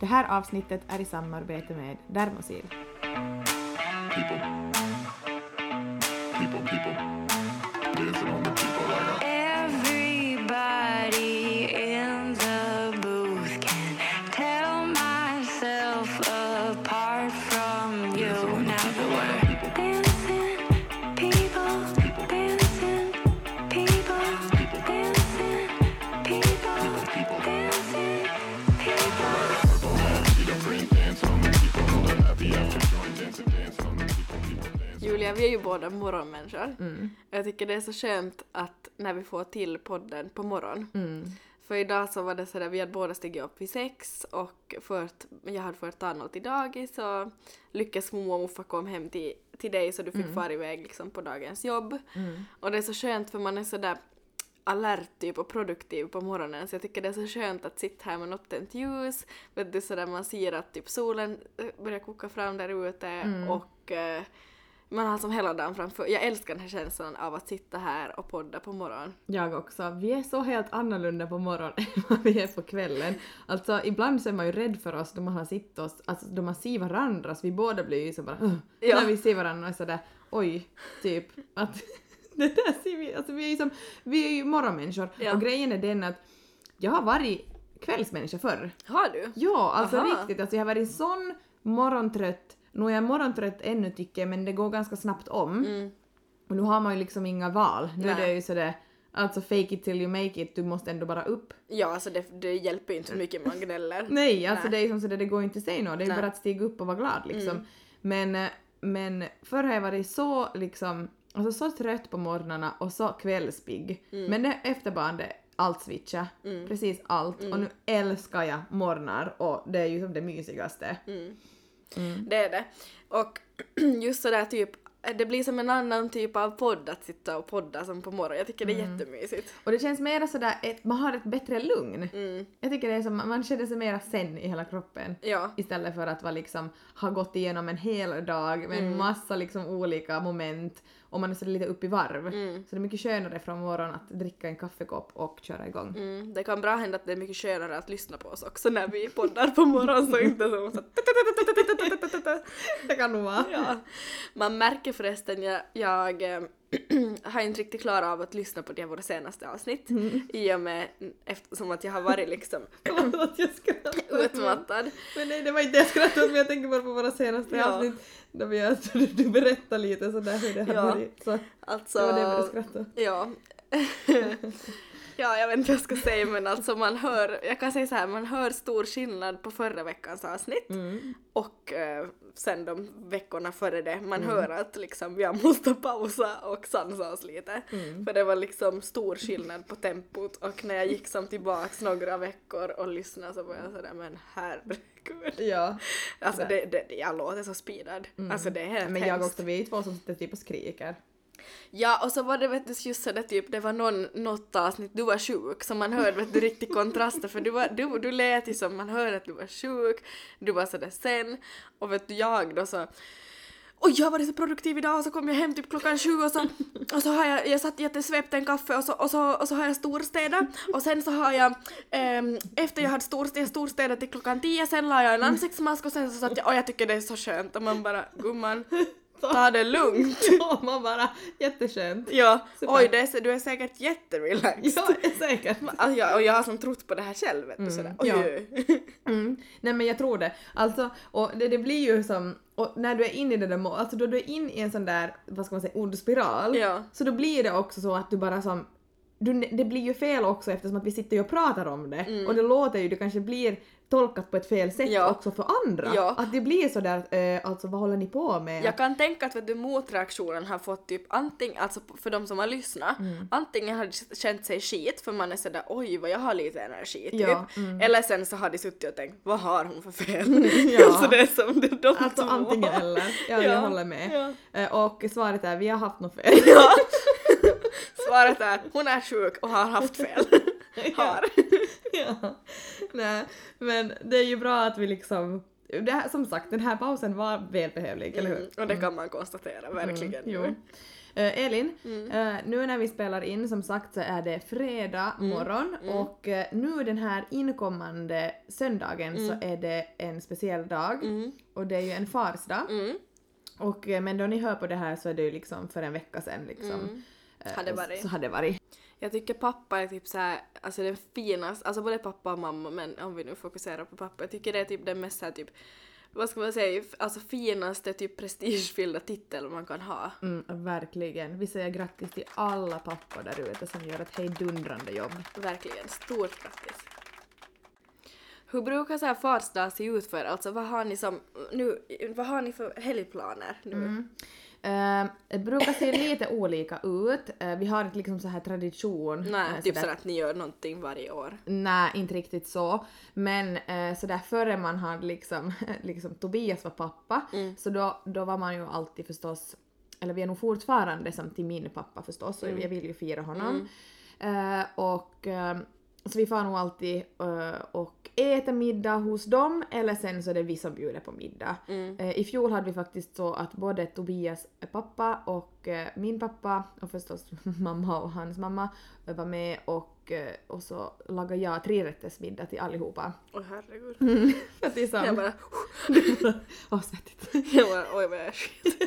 Det här avsnittet är i samarbete med Dermosil. people. People, people. Julia, vi är ju båda morgonmänniskor. Mm. Jag tycker det är så skönt att när vi får till podden på morgon. Mm. För idag så var det sådär, vi hade båda stigit upp vid sex och fört, jag hade fört Arnold till dagis och lyckats mormor och morfar kom hem till, till dig så du fick fara iväg liksom på dagens jobb. Mm. Och det är så skönt för man är sådär alert typ och produktiv på morgonen så jag tycker det är så skönt att sitta här med något tänt ljus, vet du sådär man ser att typ solen eh, börjar koka fram där ute och eh, man har som hela dagen framför. Jag älskar den här känslan av att sitta här och podda på morgonen. Jag också. Vi är så helt annorlunda på morgonen än vad vi är på kvällen. Alltså ibland så är man ju rädd för oss då man har sitt oss, alltså då man ser varandra så vi båda blir ju så bara Ja. när vi ser varandra och sådär oj, typ att det där ser vi, alltså vi är ju som, vi är ju morgonmänniskor Ja. och grejen är den att jag har varit kvällsmänniska förr. Har du? Ja, alltså Aha. riktigt. Alltså jag har varit sån morgontrött. Nu är jag morgontrött ännu tycker jag, men det går ganska snabbt om. Mm. Och nu har man ju liksom inga val. Nu är Nej. det ju sådär, alltså fake it till you make it, du måste ändå bara upp. Ja, alltså det, det hjälper ju inte hur mycket man gnäller. Nej, alltså Nej. det är som sådär, det går inte att säga något, det är Nej. bara att stiga upp och vara glad liksom. Mm. Men, eh, men förr har jag varit så liksom, alltså så trött på morgnarna och så kvällspigg. Mm. Men det, efter barn det allt switcha, precis allt. Mm. Och nu älskar jag morgnar och det är ju som det mysigaste. Mm. Mm. Det är det. Och just sådär typ, det blir som en annan typ av podd att sitta och podda som på morgonen. Jag tycker det är jättemysigt. Och det känns mera sådär, ett, man har ett bättre lugn. Mm. Jag tycker det är som, man känner sig mera sen i hela kroppen. Ja. Istället för att vara liksom, ha gått igenom en hel dag med Mm. en massa liksom olika moment och man är så lite upp i varv. Mm. Så det är mycket skönare från morgonen att dricka en kaffekopp och köra igång. Mm, det kan bra hända att det är mycket skönare att lyssna på oss också när vi poddar på morgonen så inte som så Det kan nog vara. ja. Man märker förresten, jag, jag eh, har inte riktigt klarat av att lyssna på de våra senaste avsnitt i och med eftersom att jag har varit liksom att jag utmattad. Men nej, det var inte det jag skrattade åt, men jag tänker bara på våra senaste Ja. avsnitt. Där vi, har- du, du berättar lite sådär hur det har Ja. varit. Så Alltså, det var det jag började skratta. Ja. ja, jag vet inte vad jag ska säga men alltså man hör, jag kan säga så här, man hör stor skillnad på förra veckans avsnitt Mm. och eh, sen de veckorna före det. Man hör att liksom vi måste pausa och sansa oss lite. Mm. För det var liksom stor skillnad på tempot och när jag gick som tillbaks några veckor och lyssnade så var jag sådär men herregud. Ja. Alltså det, det, det, jag låter så speedad. Alltså det är helt Men jag hemskt. också, vi är två som sitter typ och skriker. Ja, och så var det vet du just sådär typ, det var någon, något avsnitt, du var sjuk, så man hörde vet du riktigt kontraster för du, var, du, du lät ju som man hörde att du var sjuk, du var sådär sen, och vet du jag då så Oj, jag har varit så produktiv idag och så kom jag hem typ klockan sju och så, och så har jag, jag satt jättesvept en kaffe och så, och så, och så har jag storstädat och sen så har jag, ehm, efter jag hade storstädat, storstädat till klockan tio, sen la jag en ansiktsmask och sen så satt jag, och jag tycker det är så skönt och man bara, gumman, ta det lugnt. Ja, man bara jätteskönt. Ja, Super. oj det är, du är säkert jätterelaxed. Ja, säkert. Alltså, jag, och jag har som trott på det här själv vet du sådär. Oj, ja. Mm. Nej men jag tror det. Alltså, och det, det blir ju som, och när du är inne i det där må- alltså då du är inne i en sån där, vad ska man säga, ond spiral, Ja. så då blir det också så att du bara som du, det blir ju fel också eftersom att vi sitter ju och pratar om det och det låter ju, det kanske blir tolkat på ett fel sätt Mm. Ja. också för andra. Ja. Att det blir sådär, eh, alltså vad håller ni på med? Jag kan tänka att vet du, motreaktionen har fått typ antingen, alltså för de som har lyssnat, Mm. antingen har de känt sig skit för man är sådär oj vad jag har lite energi typ. Ja, mm. Eller sen så har de suttit och tänkt vad har hon för fel? Ja. så det är som det är de Alltså två. antingen eller. Ja, jag håller med. Eh, Och svaret är vi har haft något fel. Ja. Svaret är hon är sjuk och har haft fel. har. ja. Nej, men det är ju bra att vi liksom... Det här, som sagt, den här pausen var välbehövlig, eller hur? Mm, och det kan man konstatera verkligen. Mm, jo. Eh, Elin, eh, nu när vi spelar in som sagt så är det fredag morgon och eh, nu den här inkommande söndagen så är det en speciell dag och det är ju en farsdag. Mm. Och, men då ni hör på det här så är det ju liksom för en vecka sedan liksom. Eh, Hade varit. Så hade varit. Jag tycker pappa är typ såhär, alltså den finaste, alltså både pappa och mamma men om vi nu fokuserar på pappa, jag tycker det är typ den mest såhär typ, vad ska man säga, alltså finaste typ prestigefyllda titel man kan ha. Mm, verkligen. Vi säger grattis till alla pappor där ute som gör ett hejdundrande jobb. Verkligen, stort grattis. Hur brukar så här farsdag se ut för er? Alltså vad har ni som, nu, vad har ni för helgplaner nu? Eh, det brukar se lite olika ut. Eh, vi har inte liksom så här tradition. Nej, eh, typ sådär- så att ni gör någonting varje år. Nej, inte riktigt så. Men eh, sådär före man hade liksom, liksom Tobias var pappa, så då, då var man ju alltid förstås, eller vi är nog fortfarande som till min pappa förstås, och jag vill ju fira honom. Eh, och eh, så vi får nog alltid eh, och äta middag hos dem eller sen så är det vi som bjuder på middag. Eh, I fjol hade vi faktiskt så att både Tobias pappa och eh, min pappa och förstås mamma och hans mamma var med och, och så lagade jag trerättersmiddag till allihopa. Åh herregud. För att det är så- Jag bara, Åh, svettigt. jag bara oj vad jag är skit.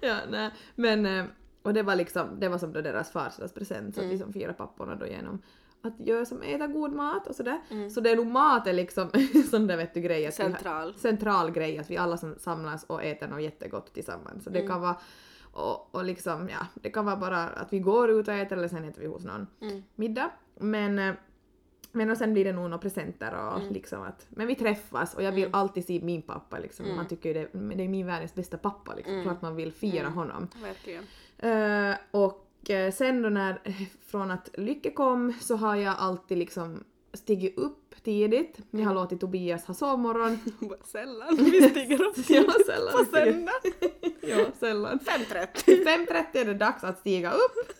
ja, nej. Men, och det var liksom, det var som då deras farsdagspresent så att vi som firar papporna då genom att göra som äta god mat och sådär. Så det är nog maten liksom sån där vet du grej att vi har- Central. central grej att vi alla som samlas och äter något jättegott tillsammans. Så det kan vara och, och liksom ja, det kan vara bara att vi går ut och äter eller sen äter vi hos någon middag. Men eh, men och sen blir det nog några presenter och liksom att, men vi träffas och jag vill alltid se min pappa liksom. Man tycker ju det, det är min världens bästa pappa liksom. Klart man vill fira honom. Verkligen. Eh, och sen då när, från att Lycke kom så har jag alltid liksom stigit upp tidigt. Jag har låtit Tobias ha sovmorgon. Sällan vi stiger upp Ja, sällan på söndag. ja, sällan. 5.30. 5.30 är det dags att stiga upp.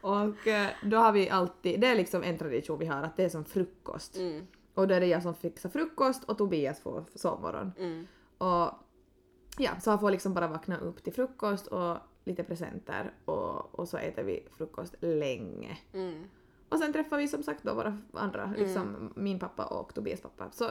Och eh, då har vi alltid, det är liksom en tradition vi har, att det är som frukost. Mm, Och då är det jag som fixar frukost och Tobias får sovmorgon. mm, Och ja, så han får liksom bara vakna upp till frukost och lite presenter och, och så äter vi frukost länge. mm. Och sen träffar vi som sagt då våra andra, liksom min pappa och Tobias pappa. Så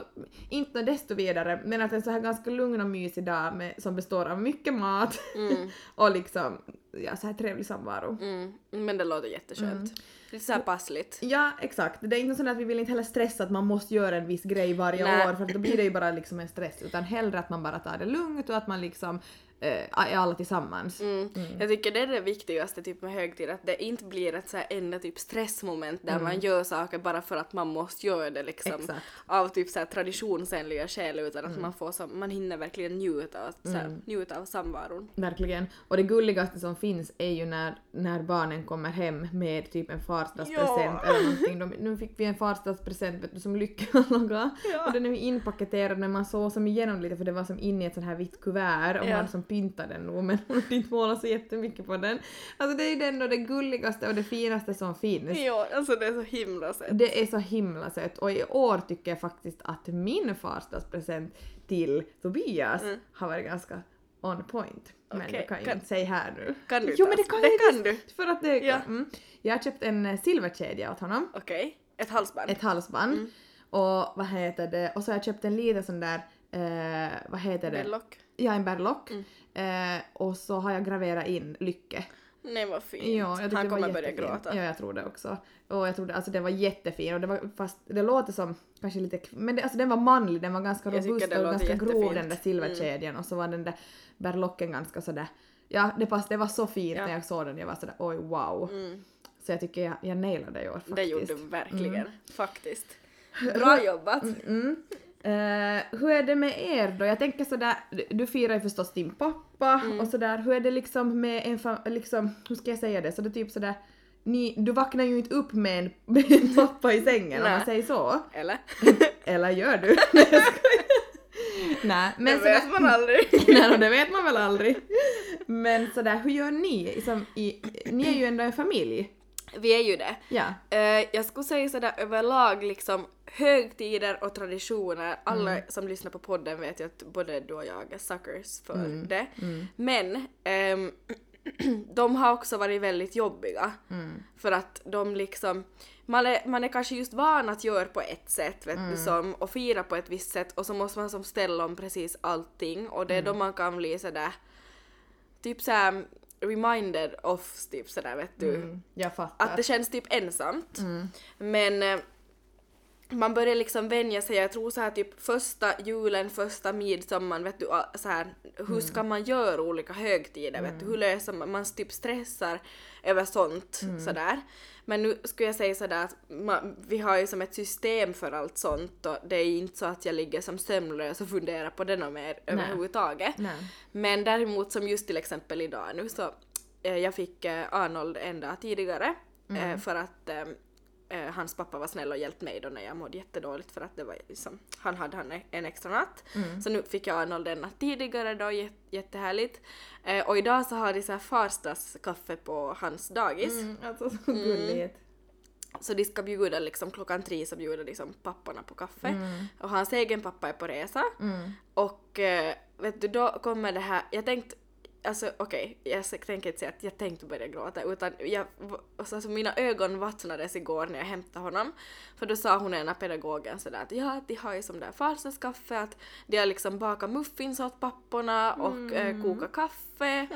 inte desto vidare, men att en så här ganska lugn och mysig dag med, som består av mycket mat och liksom ja, så här trevlig samvaro. Mm. Men det låter jätteskönt. Lite såhär passligt. Ja, exakt. Det är inte så att vi vill inte heller stressa att man måste göra en viss grej varje Nej. år för då blir det ju bara liksom en stress utan hellre att man bara tar det lugnt och att man liksom eh, alla tillsammans. Mm. Jag tycker det är det viktigaste typ med högtid, att det inte blir ett så här enda typ stressmoment där man gör saker bara för att man måste göra det liksom Exakt. av typ så här traditionsenliga skäl utan att man får som, man hinner verkligen njuta, av, så här, njuta av samvaron. Verkligen. Och det gulligaste som finns är ju när, när barnen kommer hem med typ en farsdagspresent Ja. eller någonting. De, nu fick vi en farsdagspresent vet du, som Lycka lagade. Ja. Och den är ju inpaketerad men man såg som igenom lite för det var som inne i ett sånt här vitt kuvert och Ja. man som pyntade den nog men hon hade inte målat så jättemycket på den. Alltså det är ju den det gulligaste och det finaste som finns. Ja, alltså det är så himla sött. Det är så himla sött och i år tycker jag faktiskt att min farsdagspresent till Tobias har varit ganska on point. Men Mm. Okej, det kan jag kan- inte säga här nu. Kan du Jo men det kan det jag kan visst, För att det, Ja. mm. Jag har köpt en eh, silverkedja åt honom, Okej, ett halsband. ett halsband. Mm. Och vad heter det, och så har jag köpt en liten sån där, eh, vad heter det? Bellock. Ja, en berlock. Mm. Eh, och så har jag graverat in Lycke. Nej vad fint. Ja, jag Han det kommer börja gråta. Ja, jag tror det också. Och jag trodde, alltså den var jättefin och det var, fast det låter som kanske lite, men det, alltså den var manlig, den var ganska Jag robust det och ganska grov jättefint. Mm. den där silverkedjan och så var den där berlocken ganska sådär, ja det, pass, det var så fint Ja. när jag såg den, jag var sådär oj wow. Mm. Så jag tycker jag, jag nailade i år faktiskt. Det gjorde du verkligen, faktiskt. Bra jobbat. Mm. Eh, hur är det med er då? Jag tänker sådär, du- firar ju förstås din pappa Mm. och sådär, hur är det liksom med en fam- liksom, hur ska jag säga det, så det är typ sådär, ni, du vaknar ju inte upp med en, med en pappa i sängen om man säger så. Eller? Eller gör du? Nej, men det vet sådär, man aldrig. Nej, det vet man väl aldrig. Men sådär, hur gör ni? Som i, ni är ju ändå en familj. Vi är ju det. Ja. Eh, jag skulle säga sådär överlag liksom högtider och traditioner. Alla Mm. som lyssnar på podden vet ju att både du och jag är suckers för Mm. det. Men ehm, de har också varit väldigt jobbiga. För att de liksom, man är, man är kanske just van att göra på ett sätt vet du, som, och fira på ett visst sätt och så måste man som ställa om precis allting och det är då man kan bli sådär typ såhär reminded of typ sådär vet du. Mm, jag fattar. Att det känns typ ensamt. Men eh, man börjar liksom vänja sig, jag tror så här typ första julen, första midsommar, vet du, så här, hur ska man göra olika högtider, vet du, hur löser man, man typ stressar över sånt sådär. Men nu skulle jag säga sådär att man, vi har ju som ett system för allt sånt och det är inte så att jag ligger som sömnlös och funderar på det något mer överhuvudtaget. Nej. Men däremot som just till exempel idag nu så eh, jag fick eh, Arnold en dag tidigare eh, för att eh, hans pappa var snäll och hjälpte mig då när jag mådde jättedåligt för att det var liksom, han hade han en extra natt. Så nu fick jag Arnold en natt tidigare då, jät- jättehärligt. Eh, och idag så har de så här farsdagskaffe på hans dagis. Mm, alltså så gulligt. Så de ska bjuda liksom klockan tre så bjuder de som papporna på kaffe. Mm. Och hans egen pappa är på resa. Och eh, vet du då kommer det här, jag tänkte Alltså okej, jag tänker inte säga att jag tänkte börja gråta utan jag, alltså, mina ögon vattnades igår när jag hämtade honom. För då sa hon ena pedagogen sådär att ja, de har ju som där farsdagskaffe att de har liksom bakat muffins åt papporna och eh, kokat kaffe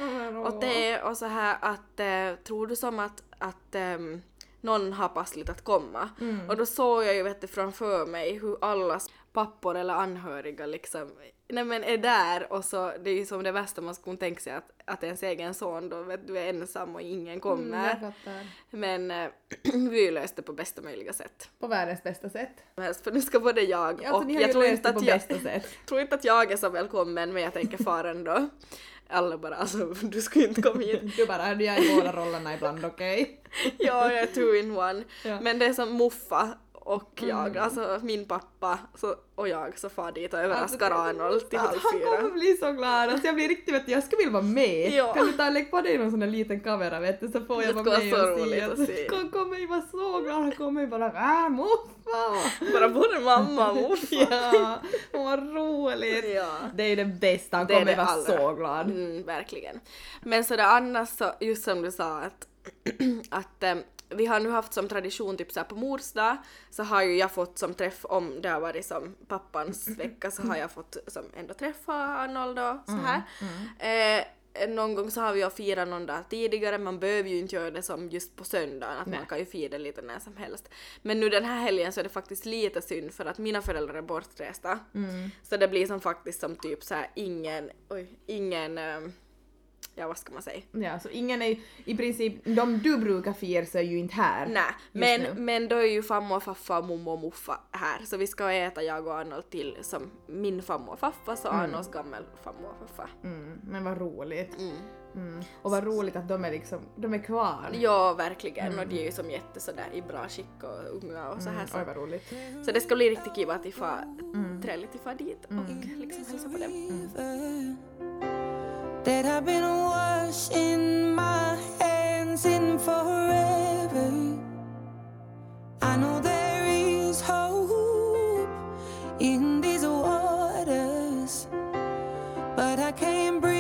och te och så här att eh, tror du som att, att ehm, någon har passligt att komma. Och då såg jag ju vet du, framför mig hur allas pappor eller anhöriga liksom nej men är där och så det är ju som det värsta man skulle tänka sig att, att ens egen son då vet du är ensam och ingen kommer. Jag fattar. men eh, vi löste på bästa möjliga sätt. På världens bästa sätt. För nu ska både jag Ja, alltså, och har jag tror inte, det att jag, tror inte att jag är så välkommen men jag tänker fara ändå. Alla bara alltså du skulle inte komma hit. Du bara, jag är i båda rollerna ibland, okej? ja, jag är two in one. Ja. Men det är som muffa och jag, alltså min pappa så, och jag så far dit och överraskar Arnold till Han halv kommer fyra. bli så glad, alltså jag blir riktigt vet du, jag skulle vilja vara med. Ja. Kan du ta och lägga på dig någon sån där liten kamera vet du så får jag Det vara med vara och så se. att Alltså, se. Han kommer ju vara så glad, han kommer ju bara äh muffa! Bara både mamma och muffa. ja, vad roligt! Ja. Det är ju det bästa, han Det kommer det vara allra. så glad. Mm, verkligen. Men sådär annars så, just som du sa att, att eh, vi har nu haft som tradition typ såhär på mors dag så har ju jag fått som träff om det har varit som pappans vecka så har jag fått som ändå träffa Arnold och så här. Eh, någon gång så har vi ju firat någon dag tidigare, man behöver ju inte göra det som just på söndagen, att Nej. man kan ju fira lite när som helst. Men nu den här helgen så är det faktiskt lite synd för att mina föräldrar är bortresta. Så det blir som faktiskt som typ så här ingen, oj, ingen, ehm, ja vad ska man säga? Ja, så ingen är i princip, de du brukar fira så är ju inte här. Nej, men, nu. men då är ju farmor och faffa och mommo och muffa här så vi ska äta jag och Arnold till som min farmor och faffa så Arnolds gammel farmor och faffa. Mm, men vad roligt. Mm. Mm. Och vad roligt att de är liksom, de är kvar. Ja, verkligen och de är ju som jätte sådär i bra skick och unga och så här Mm, oj vad roligt. Så det ska bli riktigt kiva att ifall, trevligt ifall dit och liksom hälsa på dem. That I've been washing my hands in forever. I know there is hope in these waters, but I can't bring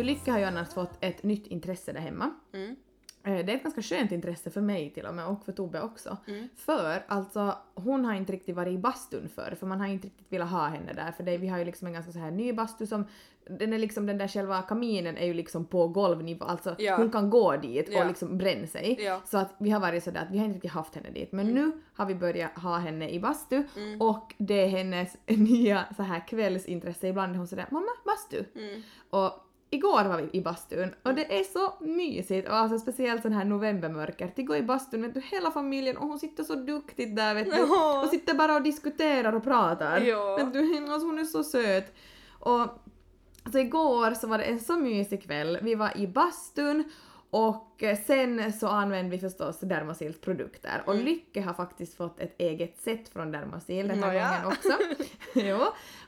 du, Lycka har ju annars fått ett nytt intresse där hemma. Mm. eh, det är ett ganska skönt intresse för mig till och med och för Tobbe också. Mm. För alltså hon har inte riktigt varit i bastun förr för man har inte riktigt velat ha henne där för det, vi har ju liksom en ganska så här ny bastu som den är liksom den där själva kaminen är ju liksom på golvnivå, alltså Ja. hon kan gå dit Ja. och liksom bränna sig. Ja. Så att vi har varit sådär att vi har inte riktigt haft henne dit men Mm. nu har vi börjat ha henne i bastu och det är hennes nya så här kvällsintresse. Ibland är hon sådär mamma bastu. Mm. Och igår var vi i bastun och det är så mysigt och alltså speciellt sån här novembermörker. Att gå i bastun vet du hela familjen och hon sitter så duktigt där vet du. Och sitter bara och diskuterar och pratar. Ja. Vet du, alltså hon är så söt. Och så igår så var det en så mysig kväll. Vi var i bastun och eh, sen så använde vi förstås Dermosils produkter och Lycke har faktiskt fått ett eget set från Dermosil den här Nåja. gången också. jo,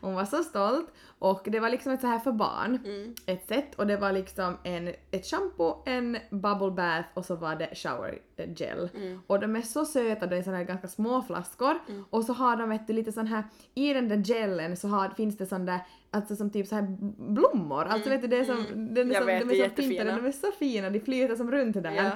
hon var så stolt. Och det var liksom ett så här för barn, ett set. Och det var liksom en, ett shampoo, en bubble bath och så var det shower eh, gel. Och de är så söta, det är såna här ganska små flaskor. Och så har de du, lite sån här, i den där gelen så har, finns det sån där Alltså som typ så här blommor, alltså vet du det är som, den är som, vet, de är så jättefina. de är så fina, de flyter som runt där. Ja.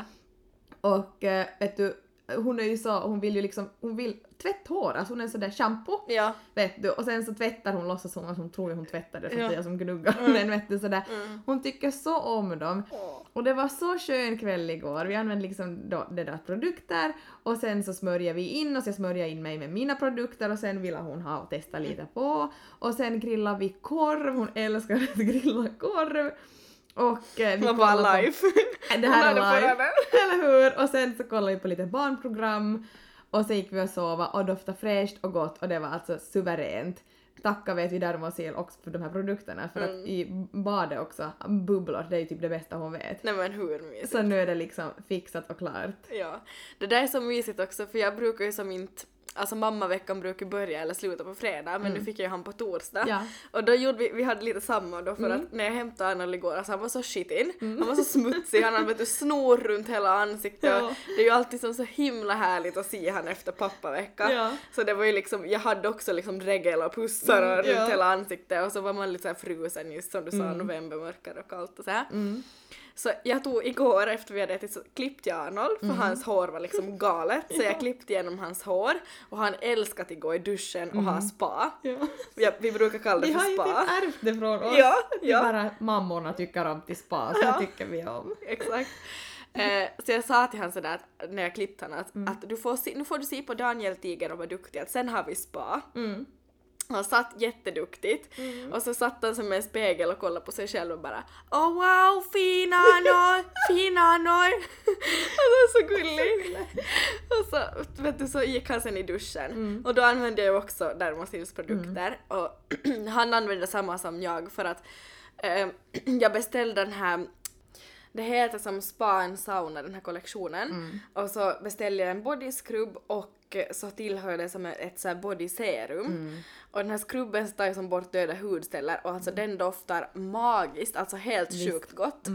Och eh, vet du, hon är ju så, hon vill ju liksom, hon vill tvätta hår, alltså hon är sådär shampoo. Ja. Vet du, och sen så tvättar hon, låtsas som att hon tror att hon tvättar det för Ja. att det är jag som gnuggar men vet du sådär. Hon tycker så om dem. Åh. Och det var så skön kväll igår. Vi använde liksom då, det där produkter och sen så smörjade vi in oss, jag smörjade in mig med mina produkter och sen ville hon ha och testa lite på. Och sen grillade vi korv, hon älskar att grilla korv. Och eh, vi kollade på- live. det här är live. Eller hur? Och sen så kollade vi på lite barnprogram och sen gick vi och sova och doftade fräscht och gott och det var alltså suveränt. Tacka vet vi Dermosil också för de här produkterna för Mm. att i badet också, bubblor, det är ju typ det bästa hon vet. Nej men hur mysigt. Så nu är det liksom fixat och klart. Ja. Det där är så mysigt också för jag brukar ju som inte Alltså mammaveckan brukar börja eller sluta på fredag men nu fick jag ju han på torsdag. Ja. Och då gjorde vi, vi hade lite samma då för att när jag hämtade Arnold igår, alltså han var så shit in. Han var så smutsig, han hade vet du, snor runt hela ansiktet. Ja. Det är ju alltid som så himla härligt att se han efter pappavecka. Ja. Så det var ju liksom, jag hade också liksom regel och pussar och Mm, runt. Mm. hela ansiktet och så var man lite så här frusen just som du sa, novembermörker och kallt och så här. Så jag tog igår efter vi hade ätit så klippte jag Arnold Mm. för hans hår var liksom galet så jag klippte igenom hans hår och han älskar att gå i duschen och ha spa. Ja. Ja, vi brukar kalla det Mm. Vi för har ju spa. typ ärvt det från oss. Ja, Vi ja. bara mammorna tycker om till spa, så Ja. tycker vi om. Exakt. Eh, så jag sa till honom sådär att, när jag klippte honom att, Mm. att du får se, nu får du se på Daniel Tiger och vara duktig att sen har vi spa. Mm. Han satt jätteduktigt. Och så satt han som en spegel och kollade på sig själv och bara Oh wow, fina Arnold, fina. Och det var så gullig. och så, vet du, så gick han sen i duschen. Och då använde jag också Dermosils produkter och han använde samma som jag för att eh, jag beställde den här det heter som Spa and Sauna, den här kollektionen. Och så beställde jag en body scrub och så tillhör det som ett så här body serum. Och den här skrubben tar ju som bort döda hudceller och alltså den doftar magiskt, alltså helt sjukt gott.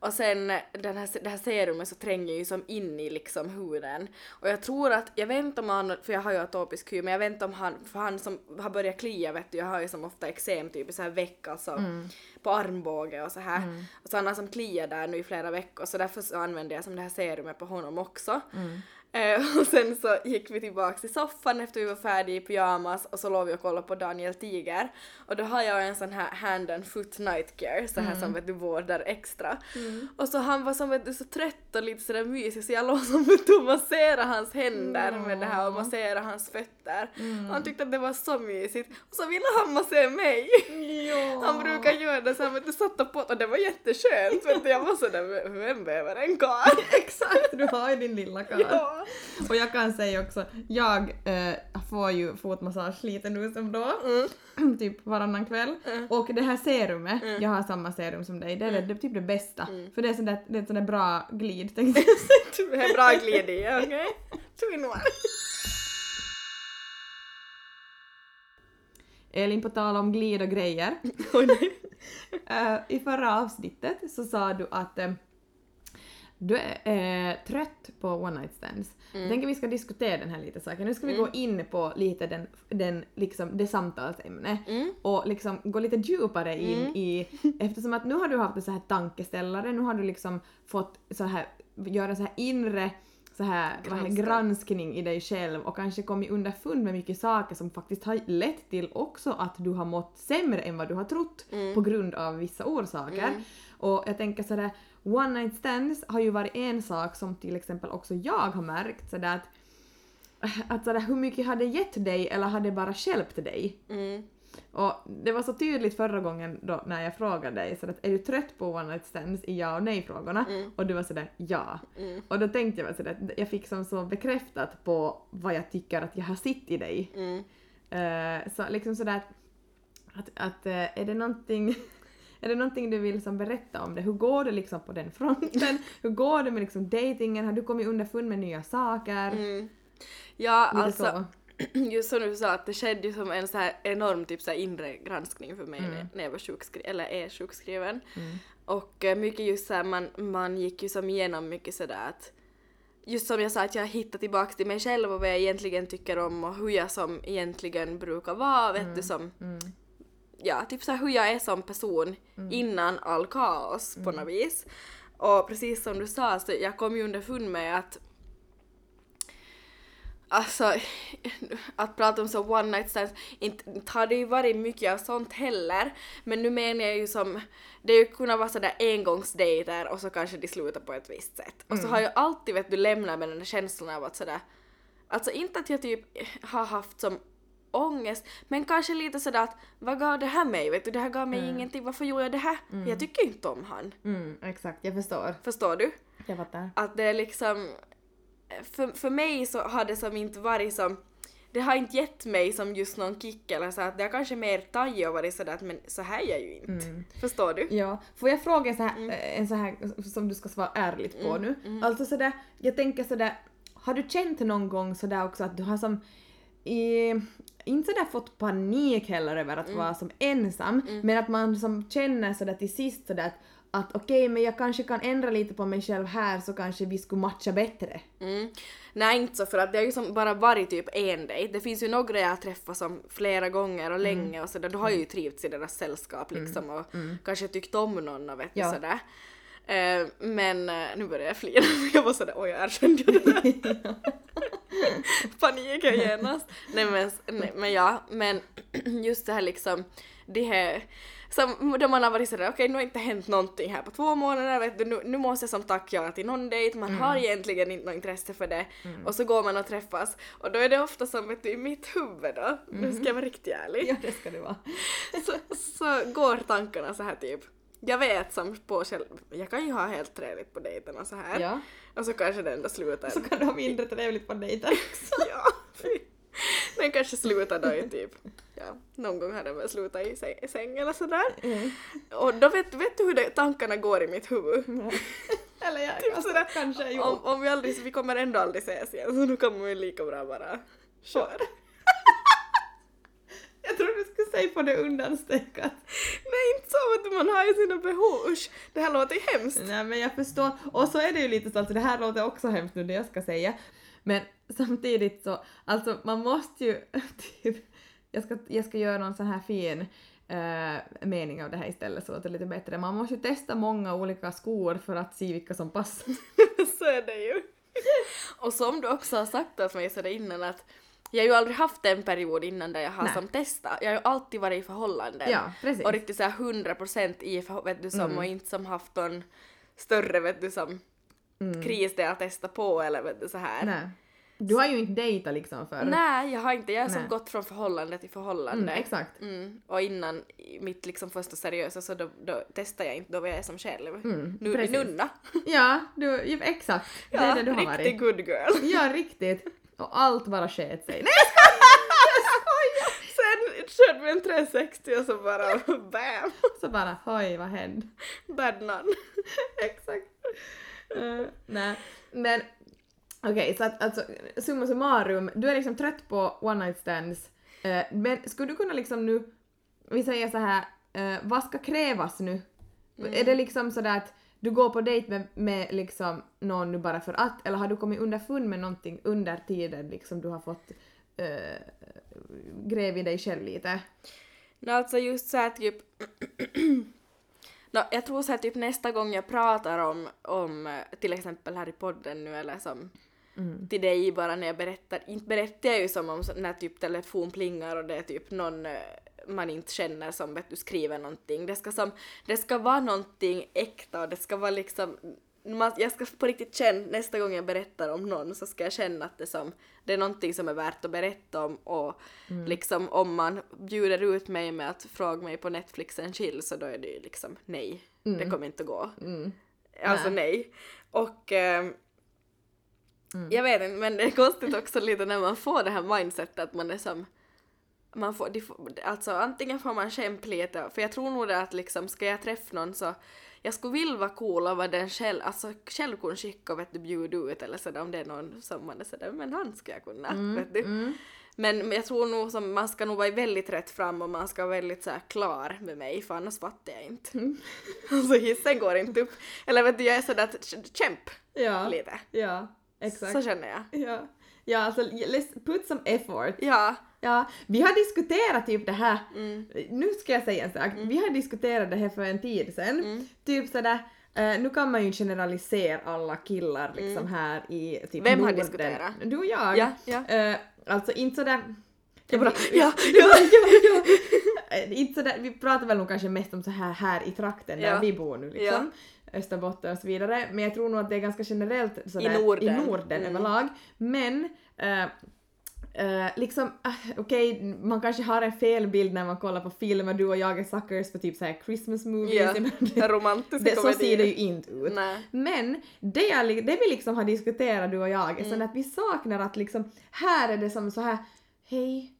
Och sen eh, den här, det här serumet så tränger ju som in i liksom huden. Och jag tror att, jag vet inte om han, för jag har ju atopisk hy, men jag vet inte om han, för han som har börjat klia vet du, jag har ju som ofta eksem typ i så här veck alltså på armbåge och så här. Och så han har som kliat där nu i flera veckor så därför så använde jag som det här serumet på honom också. Eh, och sen så gick vi tillbaks till soffan efter vi var färdiga i pyjamas och så låg vi och kollade på Daniel Tiger. Och då har jag en sån här hand and foot night care, så här som vet du vårdar extra. Och så han var som vet du så trött och lite sådär mysig så jag låg som vet du masserade hans händer med det här och masserade hans fötter. Och han tyckte att det var så mysigt. Och så ville han massera mig. Han brukar göra det så här, vet du satt och på och det var jätteskönt. Vet du, jag var sådär, vem behöver en karl? Exakt, du har ju din lilla karl. Ja. Och jag kan säga också, jag eh, får ju fotmassage lite nu som då, typ varannan kväll. Och det här serumet, jag har samma serum som dig, det är, det, det är typ det bästa. För det är, det är ett sånt där bra glid tänkte jag säga. Det är bra glid i, okej? Twin one. Elin, på tal om glid och grejer. Eh, I förra avsnittet så sa du att, eh, du är eh, trött på one night stands. Jag tänker vi ska diskutera den här lite saken. Nu ska vi gå in på lite den, den liksom, det samtalsämne och liksom gå lite djupare in i, eftersom att nu har du haft en så här tankeställare, nu har du liksom fått så här, göra så här inre så här, heter, Granska. granskning i dig själv och kanske kommit underfund med mycket saker som faktiskt har lett till också att du har mått sämre än vad du har trott på grund av vissa orsaker. Och jag tänker sådär, one night stands har ju varit en sak som till exempel också jag har märkt sådär att att sådär, hur mycket har det gett dig eller har det bara hjälpt dig? Mm. Och det var så tydligt förra gången då när jag frågade dig så att är du trött på one night stands i ja och nej frågorna? Och du var sådär ja. Och då tänkte jag sådär att jag fick som så bekräftat på vad jag tycker att jag har sett i dig. Mm. Eh, så liksom sådär att, att eh, är det någonting är det någonting du vill som berätta om det? Hur går det liksom på den fronten? Hur går det med liksom datingen? Har du kommit underfund med nya saker? Mm. Ja, Lite alltså så. just som du sa att det skedde ju som en så här enorm typ så här inre granskning för mig Mm. när, jag var sjukskriven, eller är sjukskriven. Och eh, mycket just så här, man, man gick ju som igenom mycket sådär att just som jag sa att jag hittade tillbaka till mig själv och vad jag egentligen tycker om och hur jag som egentligen brukar vara, vet du som ja, typ så här hur jag är som person innan all kaos på något vis. Och precis som du sa, så jag kom ju underfund med att Alltså, att prata om så one night stands, inte, inte har det ju varit mycket av sånt heller, men nu menar jag ju som, det har ju kunnat vara sådär engångsdejter och så kanske de slutar på ett visst sätt. Och så har jag alltid vet du lämnat med den där känslan av att sådär, alltså inte att jag typ har haft som ångest, men kanske lite sådär att vad gav det här mig? Vet du, det här gav mig ingenting, varför gjorde jag det här? Jag tycker inte om han. Mm, exakt, jag förstår. Förstår du? Jag fattar. Att det är liksom, för, för mig så har det som inte varit som, det har inte gett mig som just någon kick eller så att det har kanske mer tagit och varit sådär att men så här är jag ju inte. Förstår du? Ja, får jag fråga en så här, eh, en så här som du ska svara ärligt på nu? Alltså sådär, jag tänker sådär, har du känt någon gång sådär också att du har som i, inte sådär fått panik heller över att vara som ensam, men att man som känner sådär till sist sådär att, att okej men jag kanske kan ändra lite på mig själv här så kanske vi skulle matcha bättre. Mm. Nej inte så för att det har ju som bara varit typ en dejt. Det finns ju några jag har träffat som flera gånger och länge och sådär. Då har jag ju trivts i deras sällskap liksom och kanske tyckt om någon och vet Ja. sådär. Eh, men eh, nu börjar jag flina jag var sådär oj jag erkände det. Där. Paniken genast. Nej men, nej men ja, men just det här liksom, det här som, då man har varit sådär okej nu har inte hänt någonting här på två månader vet du, nu, nu måste jag som tack ja till någon dejt, man har egentligen inte något intresse för det. Och så går man och träffas. Och då är det ofta som vet du i mitt huvud då, nu ska jag vara riktigt ärlig, Ja det ska det vara. så, så går tankarna så här typ jag vet som på själv, jag kan ju ha helt trevligt på dejten och så här Ja. och så kanske det ändå slutar Så kan du ha mindre trevligt på dejten också. ja. Den kanske slutar då i typ, ja, någon gång har den väl slutat i säng, säng eller sådär. Och då vet, vet du hur det, tankarna går i mitt huvud? Eller jag, Typ alltså, sådär, kanske jo. om, om vi aldrig, vi kommer ändå aldrig ses igen så nu kommer vi lika bra bara kör. Jag trodde säga på det undanstökat. Nej inte så du, man har ju sina behov, usch det här låter ju hemskt. Nej men jag förstår. Och så är det ju lite så, alltså det här låter också hemskt nu det jag ska säga. Men samtidigt så, alltså man måste ju typ, jag ska, jag ska göra någon sån här fin eh, mening av det här istället så att det är lite bättre. Man måste ju testa många olika skor för att se vilka som passar. så är det ju. Och som du också har sagt åt mig sådär innan att jag har ju aldrig haft en period innan där jag har Nej. som testat. Jag har ju alltid varit i förhållanden. Ja, precis. Och riktigt såhär 100% i vet du som och inte som haft någon större vet du som kris där jag testat på eller vet du så här. Nej. Du har ju inte dejtat liksom för. Nej, jag har inte. Jag har som gått från förhållande till förhållande. Mm, exakt. Mm. Och innan mitt liksom första seriösa så då, då testade jag inte, då var jag som själv. Mm, nu, precis. nunna. Ja, du, ja, exakt. det är det du har varit. good girl. Ja, riktigt. Och allt bara sket sig. Nej, Sen körde vi en 360 och så bara bam! så bara oj vad hände. Bad none. Exakt. Uh, nej, men okej, så att alltså summa summarum, du är liksom trött på one night stands, eh, men skulle du kunna liksom nu, vi säger så här, eh, vad ska krävas nu? Är det liksom sådär att du går på dejt med, med liksom någon nu bara för att, eller har du kommit underfund med någonting under tiden liksom du har fått uh, gräv i dig själv lite? No, alltså just såhär typ... no, jag tror såhär typ nästa gång jag pratar om, om eh, till exempel här i podden nu eller som till dig bara när jag berättar, inte berättar jag ju som om när typ telefon plingar och det är typ någon eh, man inte känner som vet du skriver någonting. Det ska som, det ska vara någonting äkta och det ska vara liksom man, jag ska på riktigt känna, nästa gång jag berättar om någon så ska jag känna att det, som, det är någonting som är värt att berätta om och liksom om man bjuder ut mig med att fråga mig på Netflix en chill så då är det ju liksom nej, det kommer inte att gå. Alltså nej. Och ehm, jag vet inte men det är konstigt också lite när man får det här mindsetet att man är som man får, de får, alltså antingen får man kämpa lite, för jag tror nog det att liksom ska jag träffa någon så jag skulle vilja vara cool och vara den själv, alltså själv kunna skicka och vet du bjuda ut eller sådär om det är någon som man är sådär men han ska jag kunna, vet du. Men jag tror nog som man ska nog vara väldigt rätt fram och man ska vara väldigt så här klar med mig för annars fattar jag inte. alltså hissen går inte upp. Eller vet du jag är sådär att kämp Ja, lite. ja exakt. Så känner jag. Ja, ja alltså put some effort. Ja. Ja, vi har diskuterat typ det här, Mm. nu ska jag säga en sak, vi har diskuterat det här för en tid sedan, Mm. typ sådär, eh, nu kan man ju generalisera alla killar liksom här i typ Mm. Vem har diskuterat? Du och jag. Ja, ja. Eh, alltså inte sådär... Jag bara, ja, ja, ja, ja. Eh, inte sådär, vi pratar väl nog kanske mest om så här här i trakten där Ja. vi bor nu liksom. Österbotten och så vidare. Men jag tror nog att det är ganska generellt sådär, Norden. i Norden Mm. överlag. Men eh, eh, liksom, äh, okej, man kanske har en fel bild när man kollar på filmer, du och jag är suckers för typ såhär Christmas movies. Ja, romantiska det, så ser det ju inte ut. Nej. Men det, jag, det vi liksom har diskuterat du och jag är Mm. sådär att vi saknar att liksom, här är det som så här hej,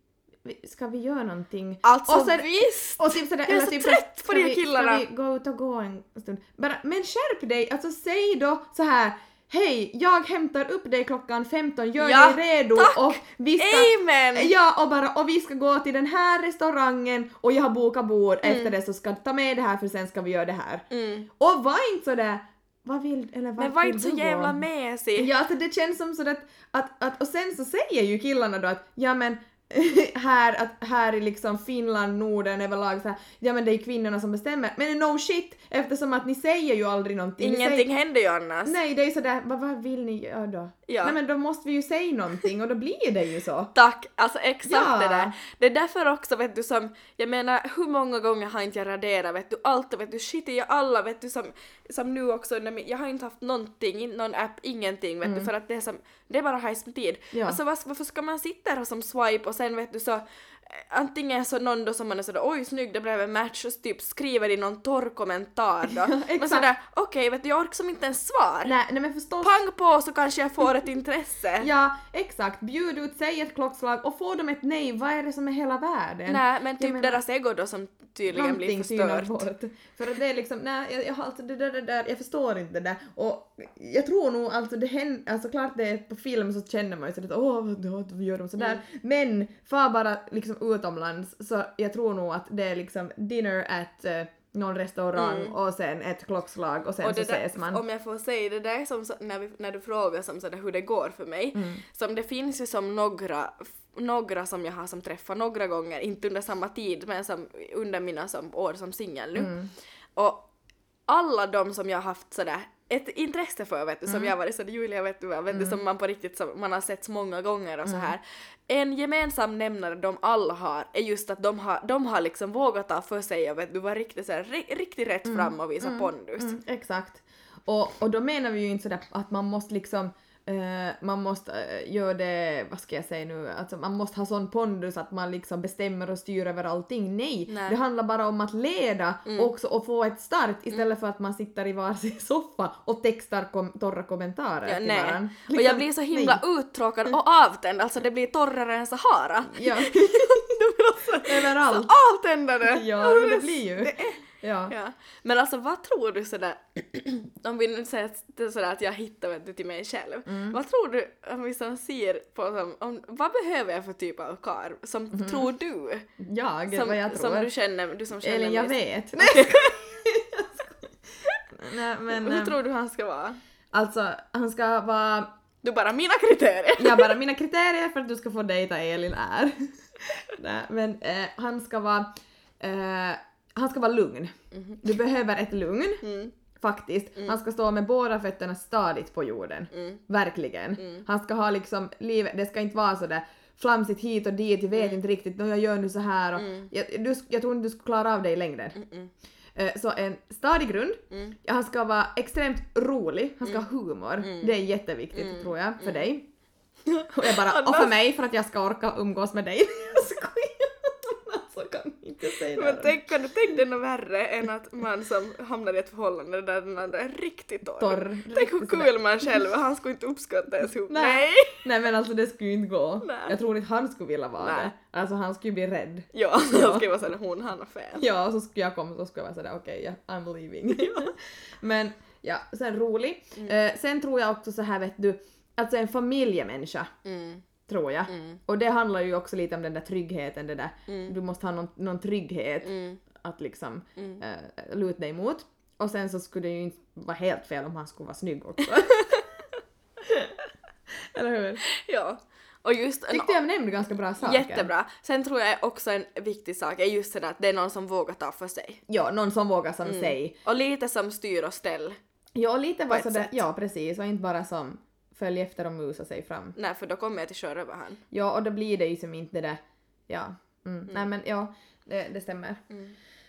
ska vi göra någonting? Alltså Och sen- visst! och typ sådär, Jag är så typ trött på de vi- killarna. Ska vi gå ut och gå en stund? Bara, men skärp dig, alltså säg då så här. Hej, jag hämtar upp dig klockan 15, gör Ja, dig redo tack! och vi ska... Amen! Ja, och bara och vi ska gå till den här restaurangen och jag har bokat bord Mm. efter det så ska du ta med det här för sen ska vi göra det här. Mm. Och var inte sådär, vad vill, eller vart Men var inte så jävla mesig. Ja, alltså det känns som sådär att, att, att, och sen så säger ju killarna då att ja men här, att här i liksom Finland, Norden överlag så här, ja men det är kvinnorna som bestämmer. Men no shit eftersom att ni säger ju aldrig någonting. Ingenting säger, händer ju annars. Nej, det är ju sådär, vad, vad vill ni göra då? Ja. Nej men då måste vi ju säga någonting och då blir det ju så. Tack, alltså exakt Ja. det där. Det är därför också vet du som, jag menar hur många gånger har inte jag raderat vet du allt och vet du shit i alla vet du som, som nu också, jag har inte haft någonting, in- någon app, ingenting vet du för att det är som, det är bara hajs med tid. Ja. Alltså varför ska man sitta här och som swipe och sen vet du så Antingen så någon då som man är sådär oj snygg det blev en match och typ skriver i någon torr kommentar då. Men exakt. sådär okej vet du jag orkar som inte ens svar. Nej, nej men förstås. Pang på så kanske jag får ett intresse. Ja, exakt. Bjud ut, säg ett klockslag och får de ett nej, vad är det som är hela världen? Nej men Jag typ menar- deras ego då som tydligen blir förstört. bort. För att det är liksom, nej jag, jag har alltså det där, det där, jag förstår inte det där. Och jag tror nog alltså det händer, alltså klart det är på film så känner man ju sådär åh vad gör de sådär. Mm. Men far bara liksom utomlands så jag tror nog att det är liksom dinner at eh, någon restaurang och sen ett klockslag och sen Mm. Och så där, ses man. om jag får säga det där som när, vi, när du frågar som sådär hur det går för mig. Mm. Som det finns ju som några, några som jag har som träffat några gånger, inte under samma tid men som under mina som år som singel nu. Mm. Och alla de som jag har haft sådär ett intresse för vet du, som Mm. jag varit sådär Julia vet du, vet du som man på riktigt som man har sett så många gånger och så här. En gemensam nämnare de alla har är just att de har, de har liksom vågat ta för sig och vet du, vara riktigt ri, riktigt rätt fram och visa pondus. Mm, exakt. Och, och då menar vi ju inte sådär att man måste liksom eh, man måste eh, göra det, vad ska jag säga nu, alltså man måste ha sån pondus att man liksom bestämmer och styr över allting. Nej, Nej. det handlar bara om att leda Mm. också och få ett start istället för att man sitter i varsin soffa och textar kom, torra kommentarer Ja, till nej. varandra. och jag Liksom, blir så himla nej. uttråkad och avtänd, alltså det blir torrare än Sahara. Ja, Det överallt. så avtändande! Ja, det blir ju. Ja. Ja. Men alltså vad tror du sådär, om vi nu säger sådär att jag hittar vet du, till mig själv. Mm. Vad tror du, om vi som ser på som, om, vad behöver jag för typ av karl? Som tror du? Jag, Som, vad jag tror. som du känner, du som känner Elin, jag mig. vet. Nej, men... Hur eh, tror du han ska vara? Alltså, han ska vara... Du bara mina kriterier! Ja, bara mina kriterier för att du ska få dejta Elin är... Nej, men eh, han ska vara... Eh, han ska vara lugn. Du behöver ett lugn. Mm. Faktiskt. Han ska stå med båda fötterna stadigt på jorden. Mm. Verkligen. Han ska ha liksom livet, det ska inte vara sådär flamsigt hit och dit, jag vet Mm. inte riktigt, "Nå, jag gör nu så här och jag, du, jag tror inte du skulle klara av det i längden. Eh, Så en stadig grund. Mm. Han ska vara extremt rolig, han ska ha humor. Det är jätteviktigt Mm. tror jag för dig. Och, jag bara, och för mig för att jag ska orka umgås med dig. Jag skojar! Alltså kan inte säga Men det. tänk, kan du tänka dig något värre än att man som hamnar i ett förhållande där den andra är riktigt torr? Torr. Tänk hur kul man själv är, han skulle inte uppskatta ens ihop. Nej. Nej! Nej men alltså det skulle ju inte gå. Nej. Jag tror inte han skulle vilja vara Nej. det. Alltså han skulle bli rädd. Ja, Ja. jag ska vara såhär, hon han har fel. Ja, och så skulle jag komma och så skulle jag vara sådär okej, ja, I'm leaving. Men ja, sen rolig. Mm. Eh, sen tror jag också så här vet du, alltså en familjemänniska Mm. Tror jag. Mm. Och det handlar ju också lite om den där tryggheten, det där. Mm. Du måste ha någon, någon trygghet Mm. att liksom eh, luta dig mot. Och sen så skulle det ju inte vara helt fel om han skulle vara snygg också. Eller hur? Ja. Och just Tyckte jag nämnde ganska bra saker. Jättebra. Sen tror jag också en viktig sak är just det där att det är någon som vågar ta för sig. Ja, någon som vågar som Mm. sig. Och lite som styr och ställ. Ja, lite var sådär, ja precis, och inte bara som följ efter och musa sig fram. Nej, för då kommer jag till köra över han. Ja, och då blir det ju som inte det där, ja. Mm. Nej men ja, det, det stämmer.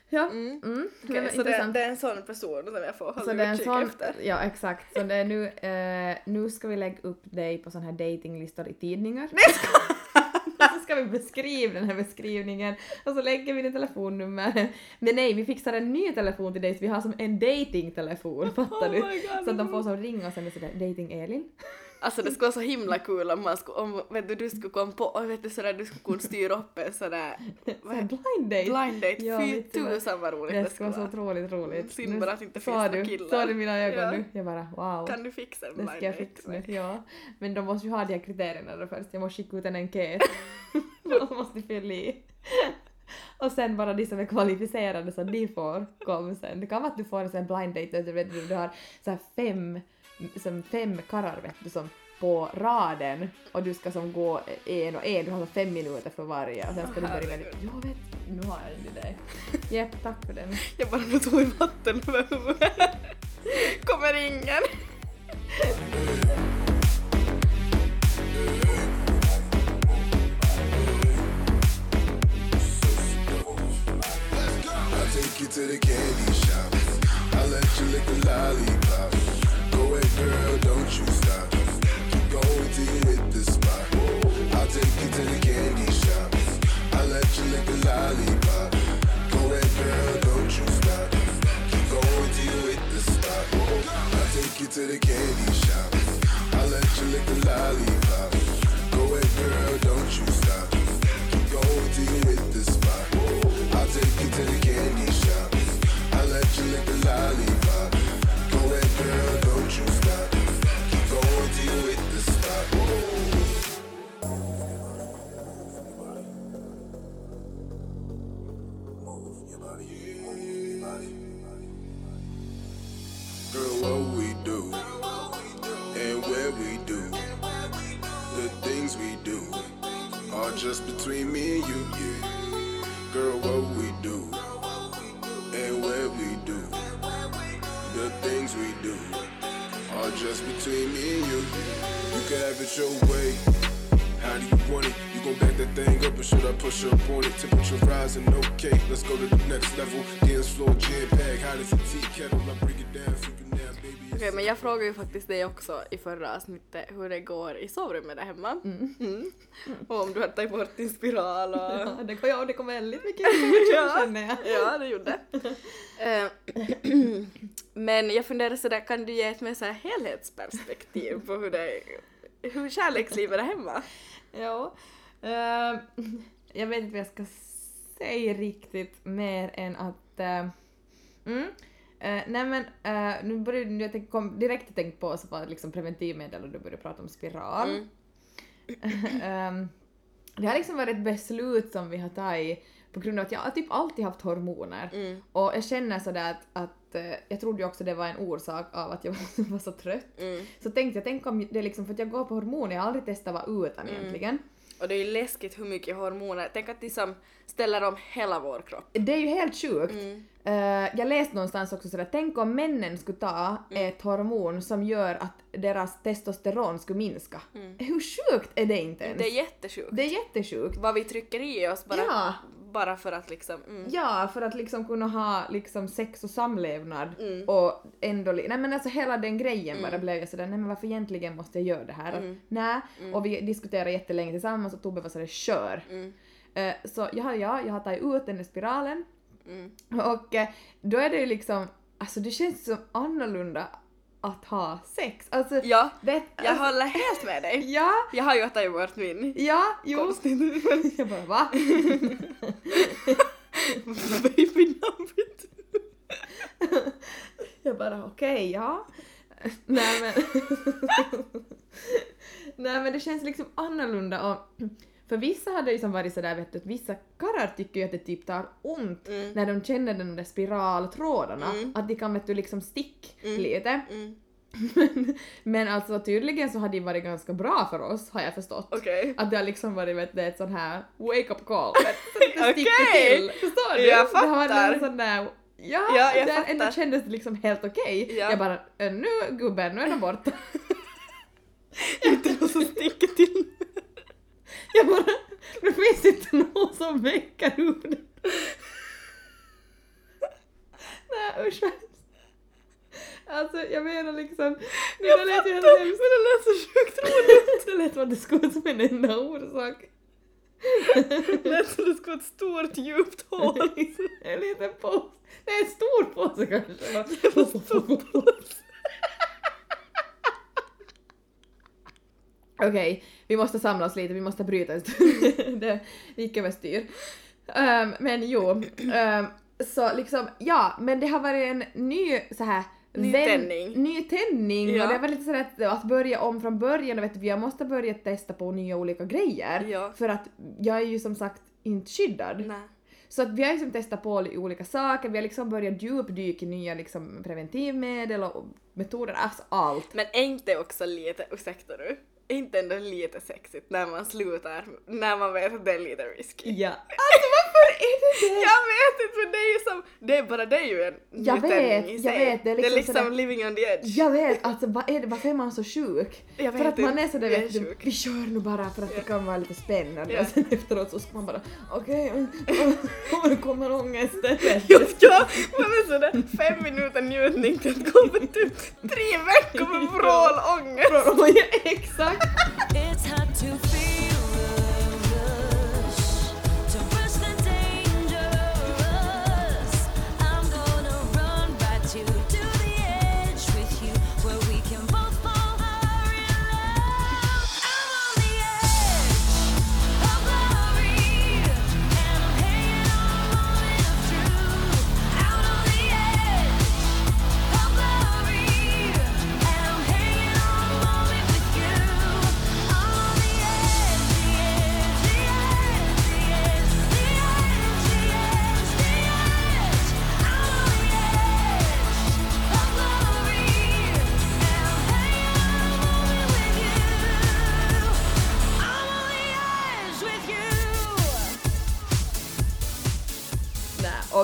Ja, mm. Mm. Okej, men så det, det är en sån person som jag får hålla det utkik sån, efter. ja exakt, så det är nu, eh, nu ska vi lägga upp dig på sån här datinglistor i tidningar. Nej jag skojar! Så ska vi beskriva den här beskrivningen och så lägger vi din telefonnummer. Men nej, vi fixar en ny telefon till dig så vi har som en datingtelefon, fattar du? Oh my God, så att de får som ringa och sen är det sådär dating-Elin. Alltså det skulle vara så himla kul om man skulle, om vet du, du skulle komma på, och vet du sådär, du skulle kunna styra upp en sådär Så här blind date. blind date. Ja, Fy vad? tusan vad roligt Det det skulle skulle vara så vara. otroligt roligt. Synd bara att det inte finns några killar. Sa du mina ögon Ja. nu? Jag bara wow. Kan du fixa en Det blind ska jag date fixa nu, ja. Men de måste ju ha de här kriterierna då först. Jag måste skicka ut en enkät. de måste fylla i. Och sen bara de som är kvalificerade så de får komma sen. Det kan vara att du får en sån blind date du, vet, du har så här fem, som fem karlar vet du som på raden och du ska som gå en och en, du har så fem minuter för varje och sen ska du börja. Jag vet, nu har jag en idé. Jepp, tack för den. Jag bara nu tog i vatten över huvudet. Kommer ingen. I'll take you to the candy shop. I'll let you lick the lollipop. Girl, don't you stop. Keep you hit the spot. I'll take you to the candy shop. I'll let you lick the lollipop. Go ahead, girl, don't you stop. Keep you hit the spot. I'll take you to the candy shop. I'll let you lick the lollipop. Go ahead, girl, don't you stop. Keep you hit the spot. I'll take you to the candy shop. I'll let you lick the lollipop. Girl, what we do and where we do the things we do are just between me and you, yeah. Girl, what we do and where we do the things we do are just between me and you. You can have it your way. How do you want it? Gon' back that thing up or should I push up on it? Temperature rising, okay. Let's go to the next level. Dance floor, jam pack, hot as a tea kettle. I break it down so you now, baby. Okej, men jag frågade ju faktiskt dig också i förra avsnittet hur det går i sovrummet där hemma. Mm. Och om du har tagit bort din spiral och... Ja, det kom, ja, det kom väldigt mycket information känner jag. Ja, det gjorde Eh, Men jag funderar sådär, kan du ge ett mer så här helhetsperspektiv på hur det hur kärlekslivet är hemma? Ja. Eh, jag vet inte vad jag ska säga riktigt mer än att... eh, mm, eh, nej men uh, nu började jag tänk, kom direkt tänkt på så var liksom preventivmedel och du började prata om spiral. Mm. Ehm, det har liksom varit ett beslut som vi har tagit på grund av att jag har typ alltid haft hormoner. Mm. Och jag känner sådär att, att att eh, jag trodde ju också det var en orsak av att jag var så trött. Mm. Så tänkte jag, tänk om det liksom för att jag går på hormoner, jag har aldrig testat vara utan Mm. egentligen. Och det är ju läskigt hur mycket hormoner, tänk att de som ställer om hela vår kropp. Det är ju helt sjukt. Mm. Eh, jag läste någonstans också sådär, tänk om männen skulle ta ett hormon som gör att deras testosteron skulle minska. Hur sjukt är det inte ens? Mm. Det är jättesjukt. Det är jättesjukt. Vad vi trycker i oss bara, Ja. Bara för att liksom... Mm. Ja, för att liksom kunna ha liksom sex och samlevnad Mm. och ändå... Nej men alltså hela den grejen bara blev jag sådär, nej men varför egentligen måste jag göra det här? Mm. Nej, och vi diskuterade jättelänge tillsammans och Tobbe var sådär, kör. Mm. Eh, så ja, ja, jag har tagit ut den där spiralen Mm. och eh, då är det ju liksom, alltså det känns så annorlunda att ha sex. Alltså, Ja, det, jag alltså, håller helt med dig. Ja, Jag har ju tagit bort min. ja, jo. Konstigt Jag bara va? babynamn vet du. Jag bara okej, ja. Nej men... Nej men det känns liksom annorlunda och för vissa hade ju som varit sådär vet du att vissa karlar tycker ju att det typ tar ont Mm. när de känner de där spiraltrådarna, Mm. att de kan vet du liksom stick Mm. lite. Mm. Men, men alltså tydligen så har det varit ganska bra för oss har jag förstått. Okej. Att det har liksom varit vet du, ett sån här wake up call. så det sticker Okej. till. Förstår du? Jag Det har varit fattar. en sån där Ja, Ja, jag det fattar. ändå kändes det liksom helt okej. Ja. Jag bara, "Äh, nu gubben, nu är den borta. Inte någon som sticker till. Jag bara, det finns inte någon som väcker upp det. Nej usch vad. Alltså jag menar liksom, det där lät ju helt hemskt. Men det lät så sjukt roligt. Det lät att det skulle vara som en enda orsak. Det lät som det skulle vara ett stort djupt hål. En liten påse. Nej, en stor påse kanske. Okej, vi måste samla oss lite, vi måste bryta en stund. det gick överstyr. Um, men jo, ehm, så liksom, ja, men det har varit en ny så här Ny tändning. Ny tändning Ja. och det var lite sådär att, att börja om från början och vet du, jag måste börja testa på nya olika grejer. Ja. För att jag är ju som sagt inte skyddad. Nej. Så att vi har liksom testat på li- olika saker, vi har liksom börjat djupdyka i nya liksom preventivmedel och metoder, alltså allt. Men är inte också lite, ursäkta nu, inte ändå lite sexigt när man slutar, när man vet att det är lite risky? Ja. Alltså varför är det det? Jag vet inte men det är ju som, det är bara det är ju en Jag vet, i jag sig. vet, det är liksom liksom sådär- living on the edge. Jag vet, alltså vad är det, varför är man så sjuk? Jag för vet att man inte. är sådär Jag är vet du, vi kör nu bara för att det kan vara lite spännande Ja. och sen efteråt så ska man bara okej, okay, nu kommer ångesten. Ja, ja, man är sådär fem minuter njutning till att på typ tre veckor med vrålångest. Exakt!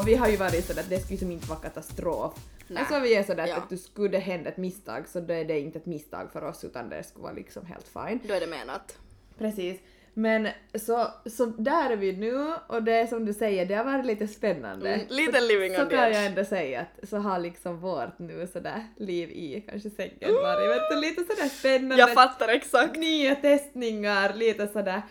Och vi har ju varit sådär att det skulle som inte vara katastrof. Nej. Alltså vi är sådär Ja. att du skulle det hända ett misstag så då är det inte ett misstag för oss utan det skulle vara liksom helt fine. Då är det menat. Precis. Men så, så där är vi nu och det är som du säger, det har varit lite spännande. Mm, lite living så on the kan edge. jag ändå säga att så har liksom vårt nu sådär liv i kanske sängen varit vet du, lite sådär spännande. Jag fattar exakt. nya testningar, lite sådär.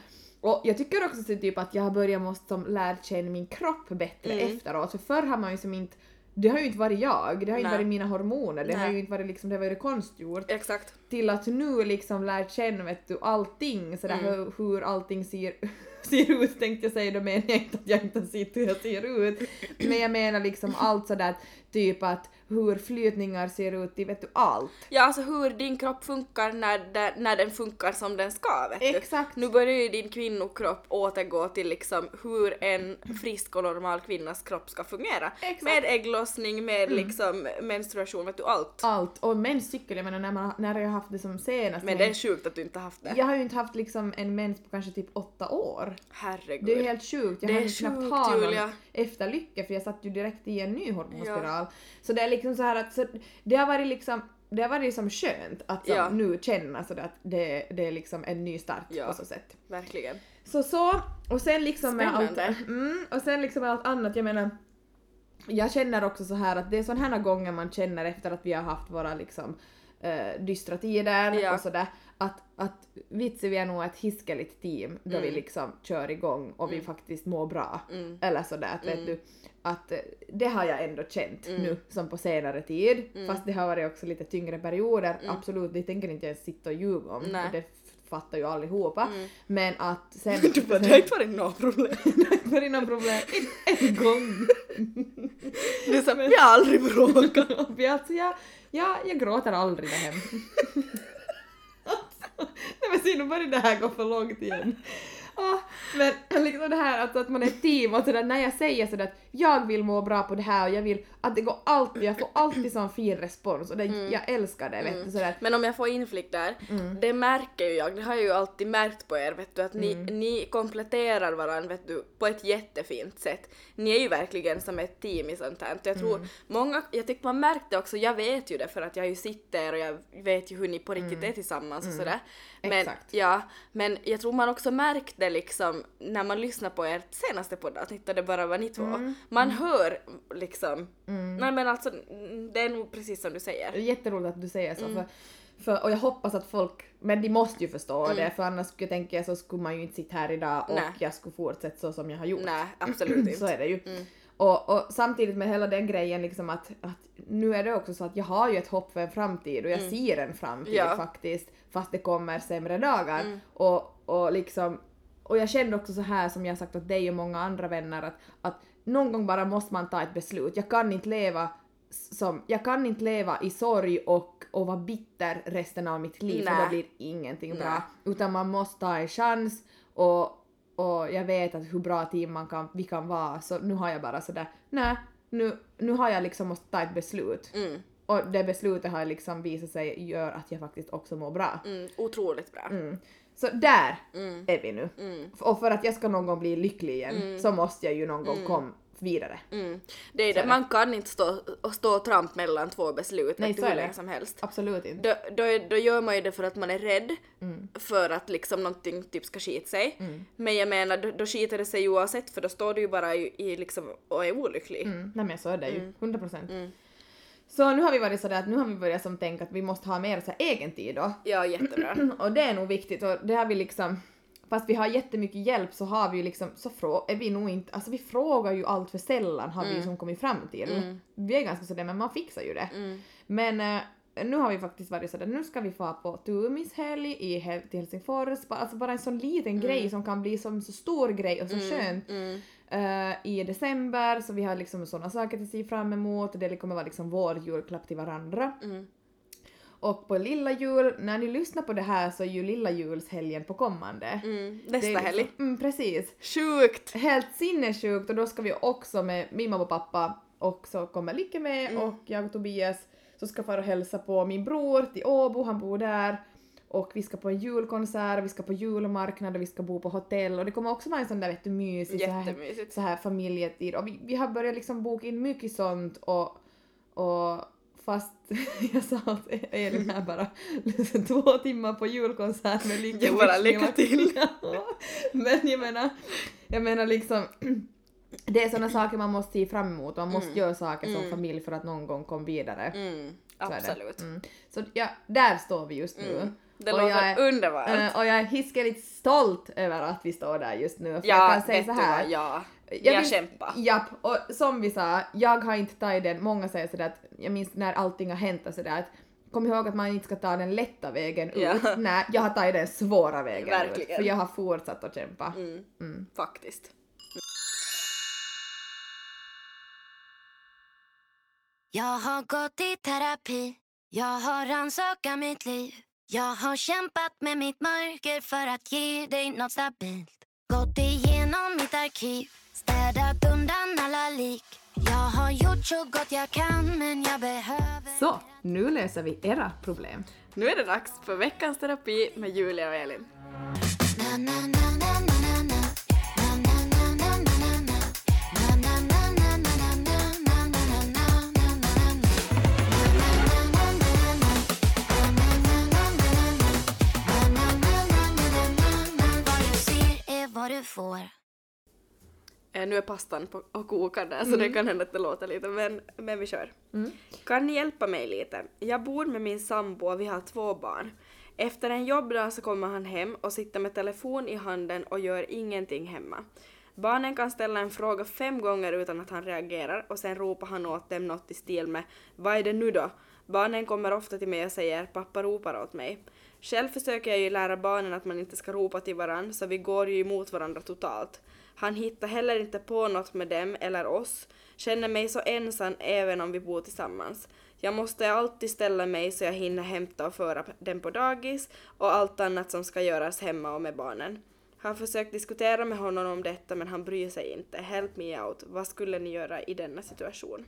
Och jag tycker också så typ att jag har börjat måste som lära känna min kropp bättre Mm. efteråt. För förr har man ju som inte, det har ju inte varit jag, det har ju inte varit mina hormoner, det har Nej. ju inte varit liksom, det har varit konstgjort. Exakt. Till att nu liksom lärt känna vet du allting sådär Mm. hur, hur allting ser, ser ut tänkte jag säga, då menar jag inte att jag inte har sett hur jag ser ut. Men jag menar liksom allt sådär typ att hur flytningar ser ut i vet du allt. Ja, alltså hur din kropp funkar när, den- när den funkar som den ska, vet du. Exakt. Nu börjar ju din kvinnokropp återgå till liksom hur en frisk och normal kvinnas kropp ska fungera. Exakt. Med ägglossning, med liksom menstruation, vet du, allt. Allt. Och menscykel, jag menar när, man, när jag har haft det som senast. Men det är sjukt att du inte har haft det. Jag har ju inte haft liksom en mens på kanske typ åtta år. Herregud. Det är helt sjukt. Jag Det hann är ju knappt ha någon Julia. efterlycke för jag satt ju direkt i en ny hormonspiral. Så det är liksom så här att så det har varit liksom det har varit liksom skönt att som Ja. nu känna sådär att det, det är liksom en ny start Ja. på så sätt. Verkligen. Så så, och sen liksom med allt, Spännande. mm, och sen liksom med allt annat, jag menar jag känner också så här att det är sådana här gånger man känner efter att vi har haft våra liksom eh, dystra tider Ja. och sådär. Att, att vitsi vi är nog ett hiskeligt team då vi liksom kör igång och vi faktiskt mår bra. Eller sådär att vet du att eh, det har jag ändå känt nu som på senare tid. Fast det har varit också lite tyngre perioder. Absolut det tänker inte jag sitta och ljuga om Nej. det fattar ju allihopa. Men att sen Du bara, det har inte varit några problem. för inga problem. En, en gång. Det är så, vi har aldrig bråkat. Alltså jag, Ja, jag gråter aldrig där hem. alltså, nej men se nu börjar det här gå för långt igen. Oh, men liksom det här att, att man är ett team och sådär, när jag säger sådär att jag vill må bra på det här och jag vill att det går alltid, jag får alltid sån fin respons och det, jag älskar det vet du sådär. Men om jag får inflick där, Mm. det märker ju jag, det har jag ju alltid märkt på er vet du, att ni, Mm. ni kompletterar varandra vet du, på ett jättefint sätt. Ni är ju verkligen som ett team i sånt här. Jag tror Mm. många, jag tycker man märkte också, jag vet ju det för att jag ju sitter och jag vet ju hur ni på riktigt är tillsammans och sådär. Men, Mm. Exakt. Ja, men jag tror man också märkte liksom när man lyssnar på ert senaste poddavsnitt och det bara var ni två. Mm. Man hör liksom, nej men alltså det är nog precis som du säger. Jätteroligt att du säger Mm. så. För, för, och jag hoppas att folk, men de måste ju förstå det för annars skulle jag tänka så skulle man ju inte sitta här idag och Mm. Nej. jag skulle fortsätta så som jag har gjort. Nej, absolut inte. så är det ju. Mm. Och, och samtidigt med hela den grejen liksom att, att nu är det också så att jag har ju ett hopp för en framtid och jag ser en framtid Mm. Ja. faktiskt fast det kommer sämre dagar. Mm. Och, och liksom och jag kände också så här som jag sagt åt dig och många andra vänner att, att någon gång bara måste man ta ett beslut. Jag kan inte leva som, jag kan inte leva i sorg och, och vara bitter resten av mitt liv för Nej. då blir ingenting bra. Utan man måste ta en chans och, och jag vet att hur bra team man kan, vi kan vara så nu har jag bara sådär, nej nu, nu har jag liksom måste ta ett beslut. Mm, Och det beslutet har liksom visat sig gör att jag faktiskt också mår bra. mm, otroligt bra. Mm. Så där Mm, är vi nu. mm, Och för att jag ska någon gång bli lycklig igen så måste jag ju någon gång komma vidare. mm. Det är det, man kan inte stå och, stå och tramp mellan två beslut Nej, så hur länge som helst. Absolut inte. Då, då, då gör man ju det för att man är rädd Mm. för att liksom någonting typ ska skita sig. Men jag menar då, då skiter det sig oavsett för då står du ju bara i, i liksom och är olycklig. Mm. Nej men så är det ju, 100 procent. Mm. Så nu har vi varit sådär att nu har vi börjat som tänka att vi måste ha mer så egen tid då. Ja, jättebra. Och det är nog viktigt och det har vi liksom Fast vi har jättemycket hjälp så har vi ju liksom, så frå, är vi nog inte, alltså vi frågar ju allt för sällan har vi ju som kommit fram till. Vi är ganska sådär men man fixar ju det. Mm. Men eh, nu har vi faktiskt varit sådär, nu ska vi få på Tumis helg i, till Helsingfors, alltså bara en sån liten grej som kan bli som så stor grej och så skönt. Eh, i december så vi har liksom sådana saker att se fram emot det kommer vara liksom vår julklapp till varandra. Mm. Och på lilla jul, när ni lyssnar på det här så är ju lilla julshelgen på kommande. Mm. Nästa liksom- helg. Mm, precis. Sjukt! Helt sinnessjukt och då ska vi också med min mamma och pappa och så kommer med Mm. och jag och Tobias så ska fara och hälsa på min bror till Åbo, han bor där. Och vi ska på en julkonsert, vi ska på julmarknad och vi ska bo på hotell och det kommer också vara en sån där vet du mysig så här, så här familjetid och vi, vi har börjat liksom boka in mycket sånt och, och fast jag sa att Elin här bara liksom två timmar på julkonsert med Lykke. Ja, bara lycka till. Men jag menar, jag menar liksom det är såna saker man måste se fram emot och man måste göra saker som familj för att någon gång komma vidare. Mm. Så är. Absolut. Mm. Så ja, där står vi just nu. Det Och låter jag är- underbart. Eh, och jag är hiskeligt stolt över att vi står där just nu. För ja, jag kan säga vet så du här. vad, ja. Jag Jag, kämpar. Japp, och som vi sa, jag har inte tagit den, många säger sådär att, jag minns när allting har hänt och sådär att kom ihåg att man inte ska ta den lätta vägen ut. Ja. Nej, jag har tagit den svåra vägen ut. Verkligen. För jag har fortsatt att kämpa. Mm. Mm. Faktiskt. Jag har gått i terapi. Jag har rannsakat mitt liv. Jag har kämpat med mitt mörker för att ge dig något stabilt. Gått igenom mitt arkiv. Städat undan alla lik. Jag har gjort så gott jag kan men jag behöver... Så, nu löser vi era problem. Nu är det dags för veckans terapi med Julia och Elin. Na, na, na, na, na, vad du får. Eh, nu är pastan på, och kokar där så det kan hända att det låter lite men, men vi kör. Kan ni hjälpa mig lite? Jag bor med min sambo och vi har två barn. Efter en jobbdag så kommer han hem och sitter med telefon i handen och gör ingenting hemma. Barnen kan ställa en fråga fem gånger utan att han reagerar och sen ropar han åt dem något i stil med ”Vad är det nu då?” Barnen kommer ofta till mig och säger ”Pappa ropar åt mig”. Själv försöker jag ju lära barnen att man inte ska ropa till varann så vi går ju emot varandra totalt. Han hittar heller inte på något med dem eller oss. Känner mig så ensam även om vi bor tillsammans. Jag måste alltid ställa mig så jag hinner hämta och föra dem på dagis och allt annat som ska göras hemma och med barnen. Har försökt diskutera med honom om detta men han bryr sig inte. Help me out. Vad skulle ni göra i denna situation?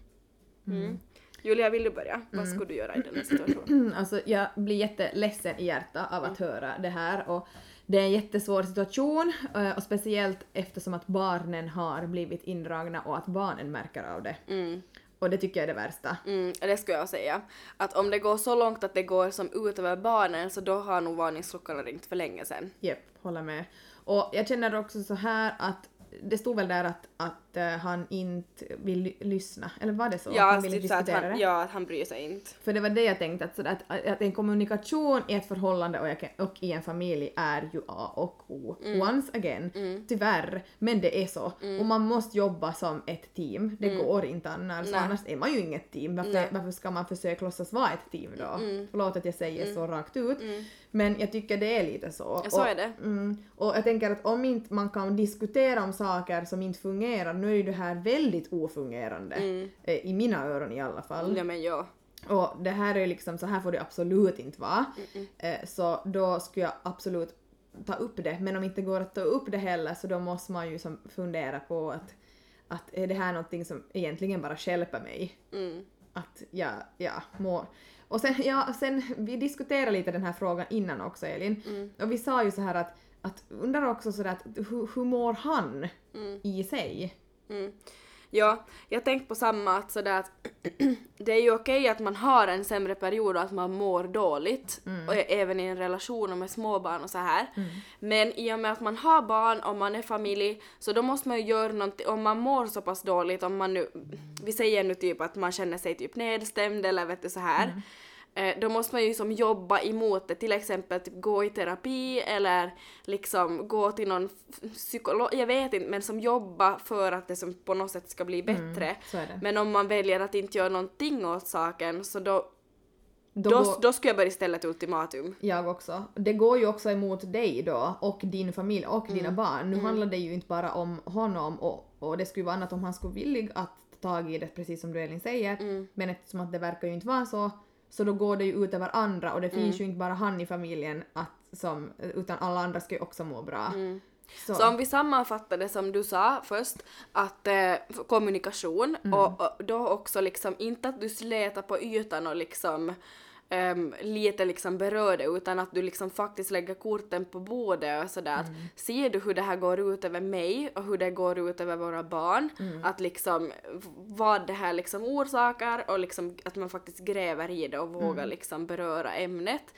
Mm. Julia, vill du börja? Vad skulle du göra i denna situation? Mm, Alltså jag blir jätteledsen i hjärtat av att höra det här och det är en jättesvår situation eh, och speciellt eftersom att barnen har blivit indragna och att barnen märker av det. Och det tycker jag är det värsta. Mm, det skulle jag säga. Att om det går så långt att det går som ut över barnen så då har nog varningsklockorna ringt för länge sedan. Japp, håller med. Och jag känner också så här att det stod väl där att, att eh, han inte vill ly- lyssna, eller var det så? att Ja, han ville typ att diskutera han, det? ja, att han bryr sig inte. För det var det jag tänkte, att, sådär, att, att en kommunikation i ett förhållande och, jag och i en familj är ju A och O. Mm. Once again, tyvärr, men det är så. Och man måste jobba som ett team, det går inte annars. Mm. Nej. Annars är man ju inget team. Varför, Nej. varför ska man försöka låtsas vara ett team då? Mm. Förlåt att jag säger så rakt ut. Men jag tycker det är lite så. Ja, så och, är det. Mm, och jag tänker att om inte man kan diskutera om saker som inte fungerar, nu är ju det här väldigt ofungerande. eh, I mina öron i alla fall. Mm. Ja men ja. Och det här är liksom, så här får det absolut inte vara. Eh, så då skulle jag absolut ta upp det. Men om det inte går att ta upp det heller så då måste man ju som fundera på att, att är det här någonting som egentligen bara stjälper mig? Mm. Att jag, ja, må... Och sen, ja, sen, vi diskuterade lite den här frågan innan också Elin. Mm. Och vi sa ju så här att, att undrar också sådär att hur, hur mår han i sig? Mm. Ja, jag tänkte på samma att sådär att det är ju okej att man har en sämre period och att man mår dåligt, och även i en relation och med småbarn och så här. Men i och med att man har barn och man är familj så då måste man ju göra någonting, om man mår så pass dåligt, om man nu, vi säger nu typ att man känner sig typ nedstämd eller vet du så här. Eh, då måste man ju som jobba emot det, till exempel typ gå i terapi eller liksom gå till någon psykolog, jag vet inte, men som jobba för att det som på något sätt ska bli bättre. så är det. Men om man väljer att inte göra någonting åt saken så då, Då då, går- då skulle jag börja ställa ett ultimatum. Jag också. Det går ju också emot dig då och din familj och dina barn. Nu handlar det ju inte bara om honom och, och det skulle vara annat om han skulle villig att ta tag i det precis som du Elin säger. Men eftersom att det verkar ju inte vara så så då går det ju ut över andra och det finns ju inte bara han i familjen att, som, utan alla andra ska ju också må bra. Så, Så om vi sammanfattar det som du sa först, att eh, kommunikation och, och då också liksom inte att du slätar på ytan och liksom um, lite liksom berör det utan att du liksom faktiskt lägger korten på bordet och sådär att ser du hur det här går ut över mig och hur det går ut över våra barn, att liksom vad det här liksom orsakar och liksom att man faktiskt gräver i det och vågar liksom beröra ämnet.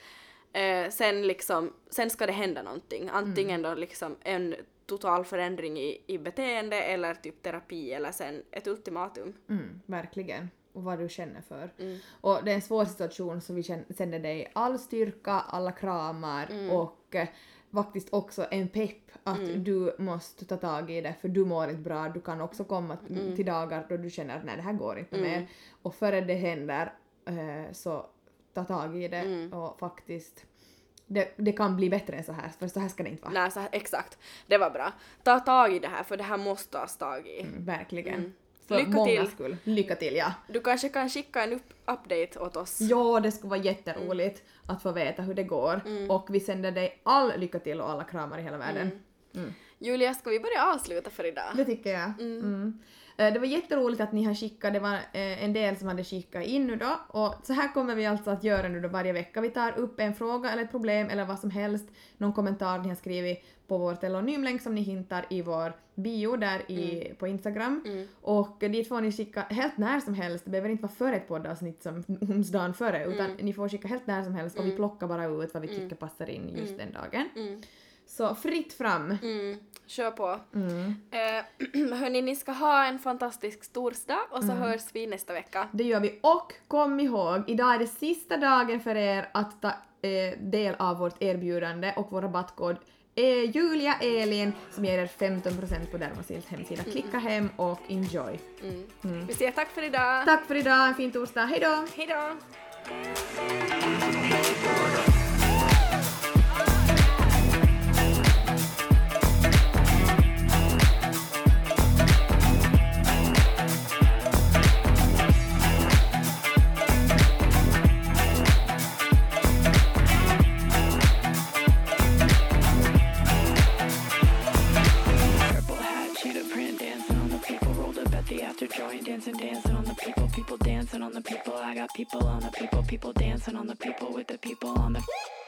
Eh, sen liksom, sen ska det hända någonting. Antingen då liksom en total förändring i, i beteende eller typ terapi eller sen ett ultimatum. mm, verkligen. Och vad du känner för. Mm. Och det är en svår situation så vi sänder dig all styrka, alla kramar Mm. och eh, faktiskt också en pepp att Mm. du måste ta tag i det för du mår inte bra. Du kan också komma Mm. till dagar då du känner att nej det här går inte mer. Och före det händer eh, så ta tag i det Mm. och faktiskt det, det kan bli bättre än så här för så här ska det inte vara. Nej, så här, exakt. Det var bra. Ta tag i det här för det här måste tas tag i. Mm, verkligen. För Lycka många till. skull. Lycka till, ja. Du kanske kan skicka en upp- update åt oss. Ja, det skulle vara jätteroligt att få veta hur det går. Mm. Och vi sänder dig all lycka till och alla kramar i hela världen. Julia, ska vi börja avsluta för idag? Det tycker jag. Mm. Eh, Det var jätteroligt att ni har skickat, det var eh, en del som hade skickat in nu då. Och så här kommer vi alltså att göra nu då varje vecka. Vi tar upp en fråga eller ett problem eller vad som helst, någon kommentar ni har skrivit på vår telenymlänk som ni hintar i vår bio där i, på Instagram. Och dit får ni skicka helt när som helst, det behöver inte vara före ett poddavsnitt som onsdagen före utan ni får skicka helt när som helst och vi plockar bara ut vad vi tycker passar in just den dagen. Så fritt fram! Mm, kör på. Mm. Eh, hörni, ni ska ha en fantastisk torsdag och Mm. så hörs vi nästa vecka. Det gör vi. Och kom ihåg, idag är det sista dagen för er att ta eh, del av vårt erbjudande och vår rabattkod är Julia Elin som ger er 15% på Dermosils hemsida. Klicka hem och enjoy. Vi säger tack för idag. Tack för idag, en fin torsdag, hejdå! Hej dancing on the people. I got people on the people. People dancing on the people with the people on the.